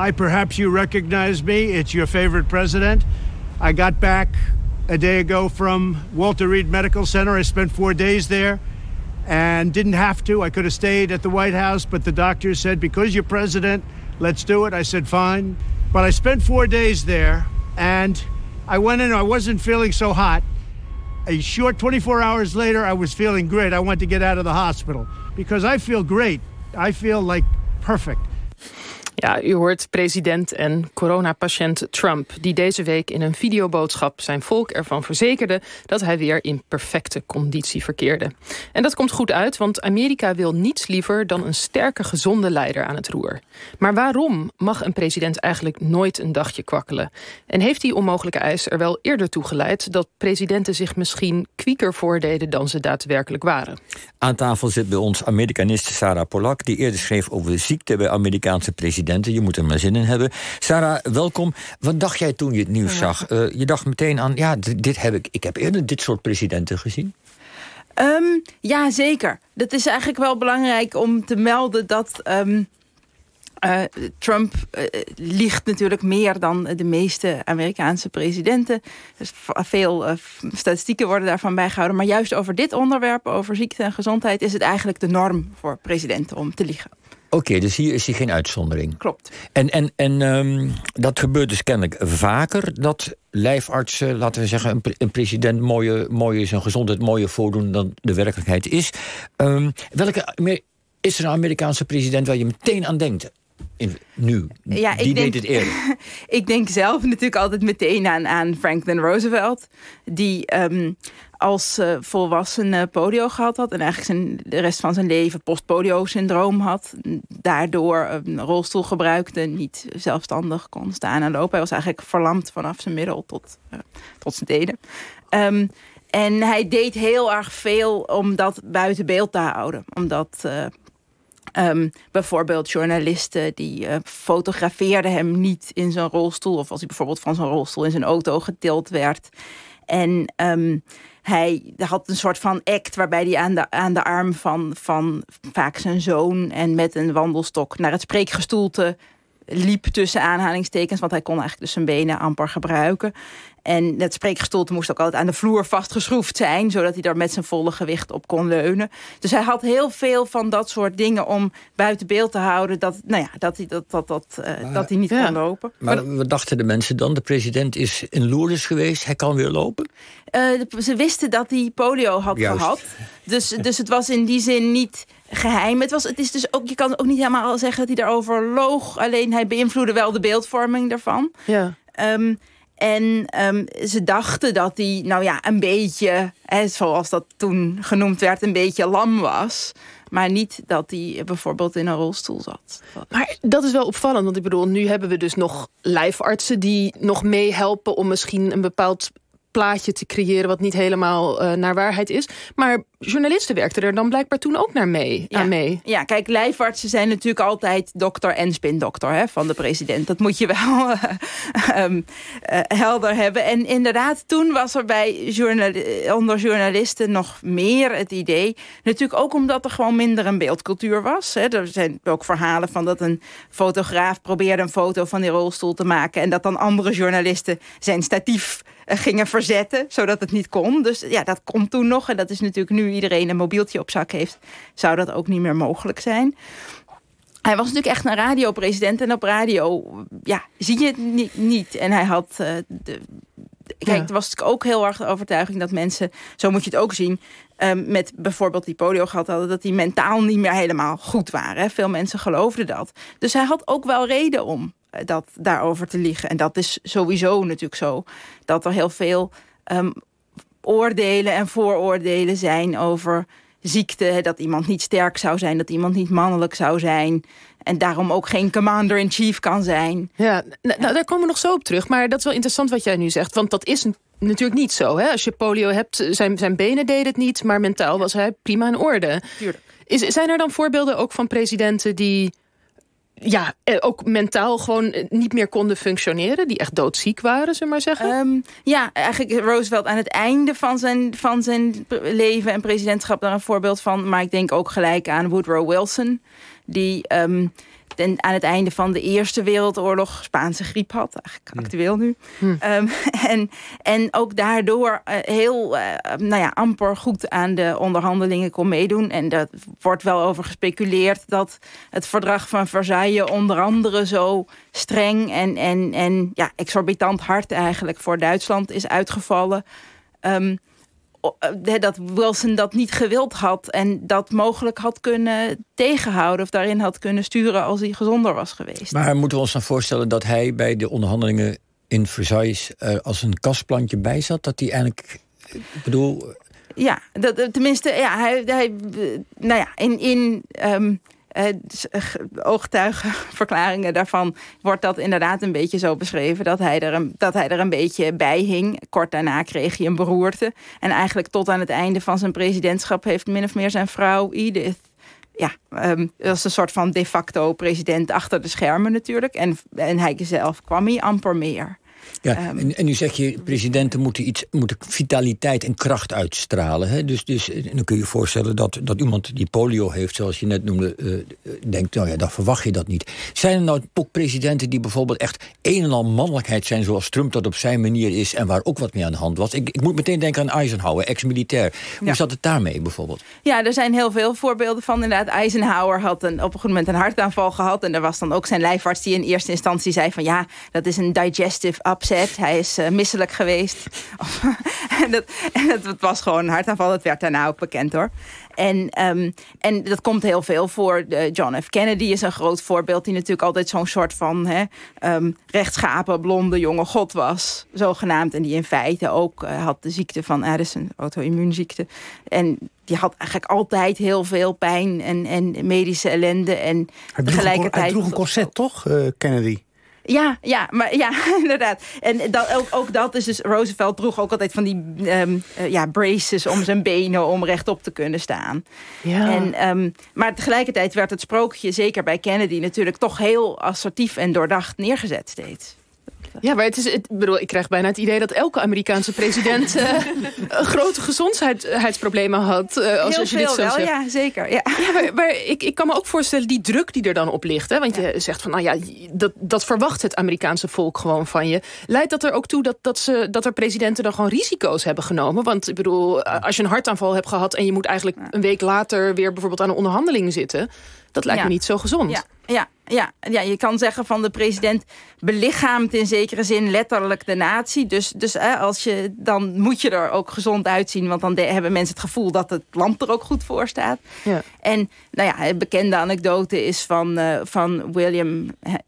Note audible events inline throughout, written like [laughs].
Hi, perhaps you recognize me. It's your favorite president. I got back a day ago from Walter Reed Medical Center. I spent four days there and didn't have to. I could have stayed at the White House, but the doctor said, because you're president, let's do it. I said, fine. But I spent four days there and I went in, I wasn't feeling so hot. A short 24 hours later, I was feeling great. I wanted to get out of the hospital because I feel great. I feel like perfect. Ja, u hoort president en coronapatiënt Trump... die deze week in een videoboodschap zijn volk ervan verzekerde... dat hij weer in perfecte conditie verkeerde. En dat komt goed uit, want Amerika wil niets liever... dan een sterke, gezonde leider aan het roer. Maar waarom mag een president eigenlijk nooit een dagje kwakkelen? En heeft die onmogelijke eis er wel eerder toe geleid... dat presidenten zich misschien kwieker voordeden dan ze daadwerkelijk waren? Aan tafel zit bij ons Amerikanist Sarah Polak... die eerder schreef over de ziekte bij Amerikaanse presidenten je moet er maar zin in hebben. Sarah, welkom. Wat dacht jij toen je het nieuws zag? Uh, je dacht meteen aan, ja, dit heb ik, ik heb eerder dit soort presidenten gezien. Um, ja, zeker. Dat is eigenlijk wel belangrijk om te melden dat... Um, uh, Trump uh, liegt natuurlijk meer dan de meeste Amerikaanse presidenten. Dus veel uh, statistieken worden daarvan bijgehouden. Maar juist over dit onderwerp, over ziekte en gezondheid... is het eigenlijk de norm voor presidenten om te liegen. Oké, dus hier is hij geen uitzondering. Klopt. En, en, en um, dat gebeurt dus kennelijk vaker... dat lijfartsen, laten we zeggen, een, een president... mooie, mooie zijn gezondheid mooier voordoen dan de werkelijkheid is. Um, welke is er een Amerikaanse president waar je meteen aan denkt? In, nu, ja, die denk, deed het eerder. [laughs] ik denk zelf natuurlijk altijd meteen aan, aan Franklin Roosevelt... die um, als uh, volwassen polio gehad had... en eigenlijk zijn, de rest van zijn leven post-polio-syndroom had... daardoor een rolstoel gebruikte, niet zelfstandig kon staan en lopen. Hij was eigenlijk verlamd vanaf zijn middel tot, uh, tot zijn tenen. Um, en hij deed heel erg veel om dat buiten beeld te houden. Omdat... Uh, Um, bijvoorbeeld journalisten die uh, fotografeerden hem niet in zijn rolstoel... of als hij bijvoorbeeld van zijn rolstoel in zijn auto getild werd. En um, hij had een soort van act waarbij hij aan de, aan de arm van, van vaak zijn zoon... en met een wandelstok naar het spreekgestoelte liep tussen aanhalingstekens. Want hij kon eigenlijk dus zijn benen amper gebruiken. En het spreekgestoelte moest ook altijd aan de vloer vastgeschroefd zijn... zodat hij daar met zijn volle gewicht op kon leunen. Dus hij had heel veel van dat soort dingen om buiten beeld te houden... dat, nou ja, dat, hij, dat, dat, dat, uh, maar, dat hij niet ja. kon lopen. Maar, maar wat dachten de mensen dan? De president is in Lourdes geweest, hij kan weer lopen? Uh, ze wisten dat hij polio had Juist. gehad. Dus, dus het was in die zin niet geheim. Het was, het is dus ook, je kan ook niet helemaal zeggen dat hij daarover loog. Alleen hij beïnvloedde wel de beeldvorming daarvan. Ja. Um, en um, ze dachten dat hij, nou ja, een beetje, hè, zoals dat toen genoemd werd, een beetje lam was. Maar niet dat hij bijvoorbeeld in een rolstoel zat. Maar dat is wel opvallend, want ik bedoel, nu hebben we dus nog lijfartsen die nog meehelpen om misschien een bepaald plaatje te creëren wat niet helemaal uh, naar waarheid is. Maar journalisten werkten er dan blijkbaar toen ook naar mee, ja. aan mee. Ja, kijk, lijfartsen zijn natuurlijk altijd dokter en spindokter hè, van de president. Dat moet je wel uh, um, uh, helder hebben. En inderdaad, toen was er bij onder journalisten nog meer het idee. Natuurlijk ook omdat er gewoon minder een beeldcultuur was. Hè. Er zijn ook verhalen van dat een fotograaf probeerde een foto van die rolstoel te maken. En dat dan andere journalisten zijn statief gingen verzetten, zodat het niet kon. Dus ja, dat komt toen nog. En dat is natuurlijk nu iedereen een mobieltje op zak heeft, zou dat ook niet meer mogelijk zijn. Hij was natuurlijk echt een radiopresident. En op radio ja, zie je het niet. niet. En hij had... Uh, de, Kijk, er was natuurlijk ook heel erg de overtuiging dat mensen... zo moet je het ook zien... Um, met bijvoorbeeld die polio gehad hadden... dat die mentaal niet meer helemaal goed waren. Veel mensen geloofden dat. Dus hij had ook wel reden om dat daarover te liegen. En dat is sowieso natuurlijk zo. Dat er heel veel um, oordelen en vooroordelen zijn over ziekte. Dat iemand niet sterk zou zijn, dat iemand niet mannelijk zou zijn. En daarom ook geen commander-in-chief kan zijn. Ja, nou, daar komen we nog zo op terug. Maar dat is wel interessant wat jij nu zegt. Want dat is natuurlijk niet zo. Hè? Als je polio hebt, zijn, zijn benen deden het niet... maar mentaal was hij prima in orde. Tuurlijk. Is, zijn er dan voorbeelden ook van presidenten die ja, ook mentaal gewoon niet meer konden functioneren. Die echt doodziek waren, zullen maar zeggen. Um, ja, eigenlijk Roosevelt aan het einde van zijn, van zijn leven en presidentschap daar een voorbeeld van. Maar ik denk ook gelijk aan Woodrow Wilson. Die ehm, ten, aan het einde van de Eerste Wereldoorlog Spaanse griep had. Eigenlijk actueel nu. Ehm, [laughs] en, en ook daardoor eh, heel uh, nou ja, amper goed aan de onderhandelingen kon meedoen. En daar wordt wel over gespeculeerd dat het verdrag van Versailles onder andere zo streng en, en, en ja, exorbitant hard eigenlijk voor Duitsland is uitgevallen. Um, dat Wilson dat niet gewild had en dat mogelijk had kunnen tegenhouden of daarin had kunnen sturen als hij gezonder was geweest. Maar moeten we ons dan voorstellen dat hij bij de onderhandelingen in Versailles er als een kastplantje bij zat? Dat hij eigenlijk, ik bedoel. Ja, dat, tenminste, ja, hij, hij nou ja, in. in um, uh, oogtuigenverklaringen daarvan wordt dat inderdaad een beetje zo beschreven dat hij, er een, dat hij er een beetje bij hing. Kort daarna kreeg hij een beroerte. En eigenlijk tot aan het einde van zijn presidentschap heeft min of meer zijn vrouw Edith ja, um, dat is een soort van de facto president achter de schermen natuurlijk. En, en hij zelf kwam hij amper meer. Ja, ehm, en, en, nu zeg je, presidenten moeten, iets, moeten vitaliteit en kracht uitstralen. Hè? Dus, dus en dan kun je je voorstellen dat, dat iemand die polio heeft, zoals je net noemde, uh, denkt, nou ja, dan verwacht je dat niet. Zijn er nou ook presidenten die bijvoorbeeld echt een en al mannelijkheid zijn, zoals Trump dat op zijn manier is, en waar ook wat mee aan de hand was? Ik, ik moet meteen denken aan Eisenhower, ex-militair. Hoe ja. zat het daarmee bijvoorbeeld? Ja, er zijn heel veel voorbeelden van. Inderdaad, Eisenhower had een, op een goed moment een hartaanval gehad. En er was dan ook zijn lijfarts die in eerste instantie zei van ja, dat is een digestive upset hij is uh, misselijk geweest. [laughs] en dat, en dat, was gewoon een hartaanval. Dat werd daarna ook bekend hoor. En, um, en dat komt heel veel voor. John F. Kennedy is een groot voorbeeld. Die natuurlijk altijd zo'n soort van hè, um, rechtschapen, blonde jonge god was. Zogenaamd. En die in feite ook uh, had de ziekte van Addison. Auto-immuunziekte. En die had eigenlijk altijd heel veel pijn en, en medische ellende. En hij tegelijkertijd... Hij droeg een corset, toch, uh, Kennedy? Ja, ja, maar ja, [laughs] inderdaad. En dat, ook, ook dat is dus... Roosevelt droeg ook altijd van die um, ja, braces om zijn benen... om rechtop te kunnen staan. Ja. En, um, maar tegelijkertijd werd het sprookje, zeker bij Kennedy... natuurlijk toch heel assertief en doordacht neergezet steeds. Ja, maar het is, het, bedoel, ik krijg bijna het idee dat elke Amerikaanse president [laughs] uh, grote gezondheidsproblemen had. Uh, als, als je dit zo wel, zegt. ja, zeker. Ja. ja maar, maar ik, ik kan me ook voorstellen die druk die er dan op ligt. Hè? Want je zegt van, nou ja, dat, dat verwacht het Amerikaanse volk gewoon van je. Leidt dat er ook toe dat, dat, ze, dat er presidenten dan gewoon risico's hebben genomen? Want ik bedoel, als je een hartaanval hebt gehad en je moet eigenlijk een week later weer bijvoorbeeld aan een onderhandeling zitten dat lijkt me niet zo gezond. Ja, ja, ja, ja, je kan zeggen van de president belichaamt in zekere zin letterlijk de natie. Dus, dus als je, dan moet je er ook gezond uitzien. Want dan hebben mensen het gevoel dat het land er ook goed voor staat. Ja. En nou ja, een bekende anekdote is van, uh, van William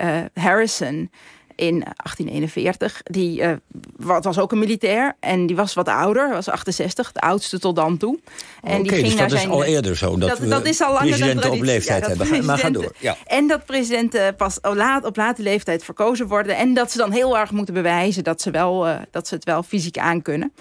uh, Harrison in 1841. Die uh, was ook een militair en die was wat ouder, was 68, de oudste tot dan toe. En die ging dus dat is al eerder zo, dat, dat, dat is al presidenten op leeftijd hebben. Maar ga door. Ja. En dat presidenten pas laat, op late leeftijd verkozen worden en dat ze dan heel erg moeten bewijzen dat ze, wel, uh, dat ze het wel fysiek aankunnen.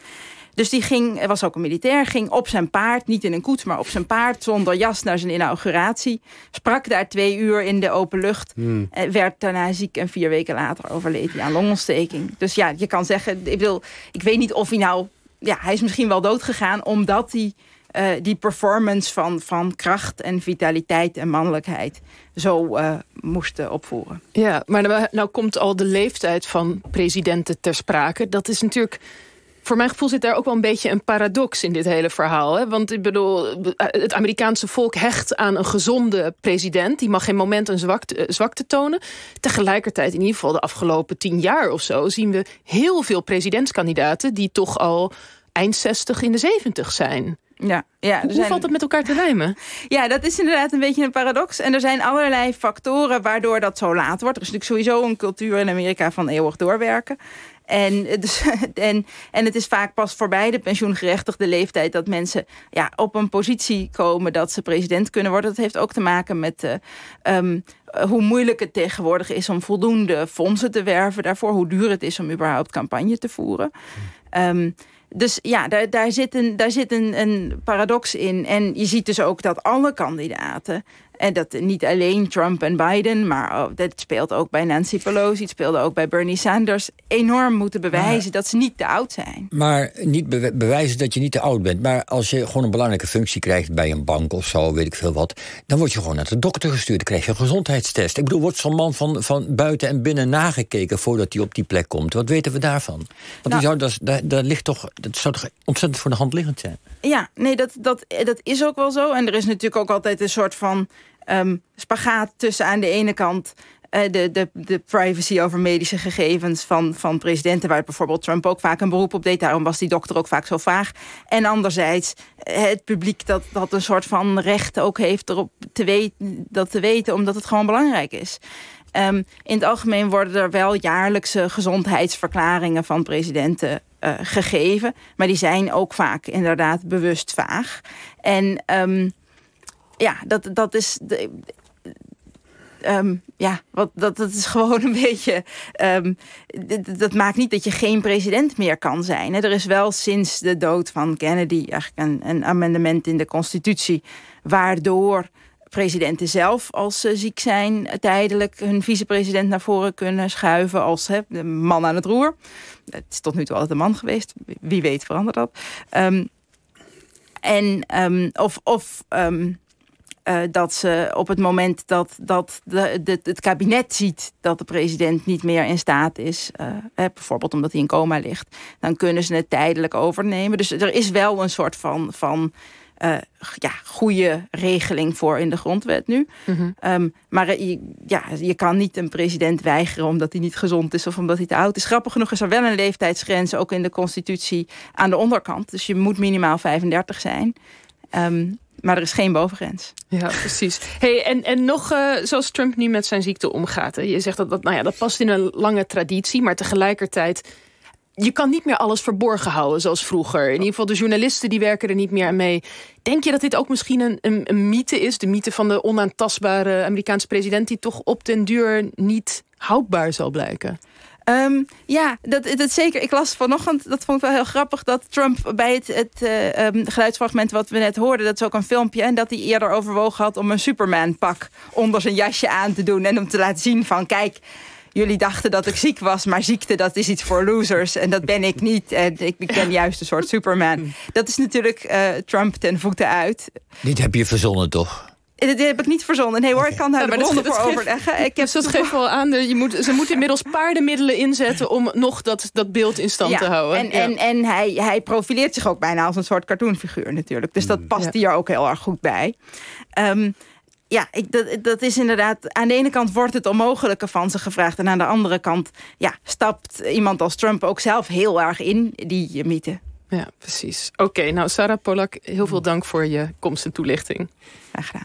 Dus die ging, was ook een militair, ging op zijn paard, niet in een koets, maar op zijn paard, zonder jas naar zijn inauguratie. Sprak daar twee uur in de open lucht. Hmm. En werd daarna ziek en vier weken later overleed hij aan longontsteking. Dus ja, je kan zeggen, ik, wil, ik weet niet of hij nou, ja, hij is misschien wel dood gegaan omdat hij uh, die performance van, van kracht en vitaliteit en mannelijkheid zo uh, moesten opvoeren. Ja, maar nou, nou komt al de leeftijd van presidenten ter sprake. Dat is natuurlijk voor mijn gevoel zit daar ook wel een beetje een paradox in dit hele verhaal. Hè? Want ik bedoel, het Amerikaanse volk hecht aan een gezonde president. Die mag geen moment een zwakte, eh, zwakte tonen. Tegelijkertijd, in ieder geval de afgelopen tien jaar of zo... zien we heel veel presidentskandidaten die toch al eind 60 in de 70 zijn. Ja, ja, Hoe zijn... valt dat met elkaar te rijmen? Ja, dat is inderdaad een beetje een paradox. En er zijn allerlei factoren waardoor dat zo laat wordt. Er is natuurlijk sowieso een cultuur in Amerika van eeuwig doorwerken. En, dus, [laughs] en, en het is vaak pas voorbij de pensioengerechtigde leeftijd... dat mensen ja, op een positie komen dat ze president kunnen worden. Dat heeft ook te maken met uh, um, hoe moeilijk het tegenwoordig is... om voldoende fondsen te werven daarvoor. Hoe duur het is om überhaupt campagne te voeren. Um, dus ja, daar, daar zit, een, daar zit een, een paradox in. En je ziet dus ook dat alle kandidaten En dat niet alleen Trump en Biden, maar oh, dat speelt ook bij Nancy Pelosi. Het speelde ook bij Bernie Sanders. Enorm moeten bewijzen dat ze niet te oud zijn. Maar niet bewijzen dat je niet te oud bent. Maar als je gewoon een belangrijke functie krijgt bij een bank of zo, weet ik veel wat. Dan word je gewoon naar de dokter gestuurd. Dan krijg je een gezondheidstest. Ik bedoel, wordt zo'n man van, van buiten en binnen nagekeken voordat hij op die plek komt. Wat weten we daarvan? Want nou, die zou, dat, dat, ligt toch, dat zou toch ontzettend voor de hand liggend zijn? Ja, nee, dat, dat, dat is ook wel zo. En er is natuurlijk ook altijd een soort van um, spagaat tussen aan de ene kant uh, de, de, de privacy over medische gegevens van, van presidenten, waar bijvoorbeeld Trump ook vaak een beroep op deed. Daarom was die dokter ook vaak zo vaag. En anderzijds eh, het publiek dat, dat een soort van recht ook heeft erop te weten, dat te weten, omdat het gewoon belangrijk is. Um, in het algemeen worden er wel jaarlijkse gezondheidsverklaringen van presidenten uh, gegeven. Maar die zijn ook vaak inderdaad bewust vaag. En um, ja, dat, dat is. De, um, ja, wat, dat, dat is [laughs] gewoon een beetje. Um, dat maakt niet dat je geen president meer kan zijn. Hè. Er is wel sinds de dood van Kennedy eigenlijk een, een amendement in de Constitutie. waardoor presidenten zelf, als ze ziek zijn, tijdelijk hun vicepresident naar voren kunnen schuiven als hè, de man aan het roer. Het is tot nu toe altijd de man geweest. Wie weet verandert dat. Um, en of, of uh, dat ze op het moment dat, dat de, de, het kabinet ziet dat de president niet meer in staat is, uh, bijvoorbeeld omdat hij in coma ligt, dan kunnen ze het tijdelijk overnemen. Dus er is wel een soort van, van uh, ja, goede regeling voor in de grondwet nu. Mm -hmm. um, maar je, ja, je kan niet een president weigeren omdat hij niet gezond is of omdat hij te oud is. Grappig genoeg is er wel een leeftijdsgrens, ook in de constitutie, aan de onderkant. Dus je moet minimaal 35 zijn. Um, maar er is geen bovengrens. Ja, precies. Hey, en, en nog uh, zoals Trump nu met zijn ziekte omgaat. Hè? Je zegt dat dat, nou ja, dat past in een lange traditie, maar tegelijkertijd je kan niet meer alles verborgen houden zoals vroeger. In ieder geval de journalisten die werken er niet meer aan mee. Denk je dat dit ook misschien een, een, een mythe is? De mythe van de onaantastbare Amerikaanse president... die toch op den duur niet houdbaar zal blijken? Um, ja, dat, dat zeker. Ik las vanochtend, dat vond ik wel heel grappig... dat Trump bij het, het uh, um, geluidsfragment wat we net hoorden... dat is ook een filmpje... en dat hij eerder overwogen had om een Superman-pak... onder zijn jasje aan te doen... en om te laten zien van, kijk... Jullie dachten dat ik ziek was, maar ziekte dat is iets voor losers. En dat ben ik niet. En ik, ben juist een soort Superman. Dat is natuurlijk uh, Trump ten voeten uit. Dit heb je verzonnen, toch? Dit heb ik niet verzonnen. Nee hoor, ik kan daar ja, de bronnen voor overleggen. Ik heb dat geeft wel aan. Je moet, ze moeten inmiddels paardenmiddelen inzetten... om nog dat, dat beeld in stand te houden. En, ja. en, en hij, hij profileert zich ook bijna als een soort cartoonfiguur natuurlijk. Dus dat mm. past hier ook heel erg goed bij. Um, ja, ik, dat, dat is inderdaad... Aan de ene kant wordt het onmogelijke van ze gevraagd... en aan de andere kant ja, stapt iemand als Trump ook zelf heel erg in die mythe. Ja, precies. Oké, nou Sarah Polak, heel veel dank voor je komst en toelichting. Graag gedaan.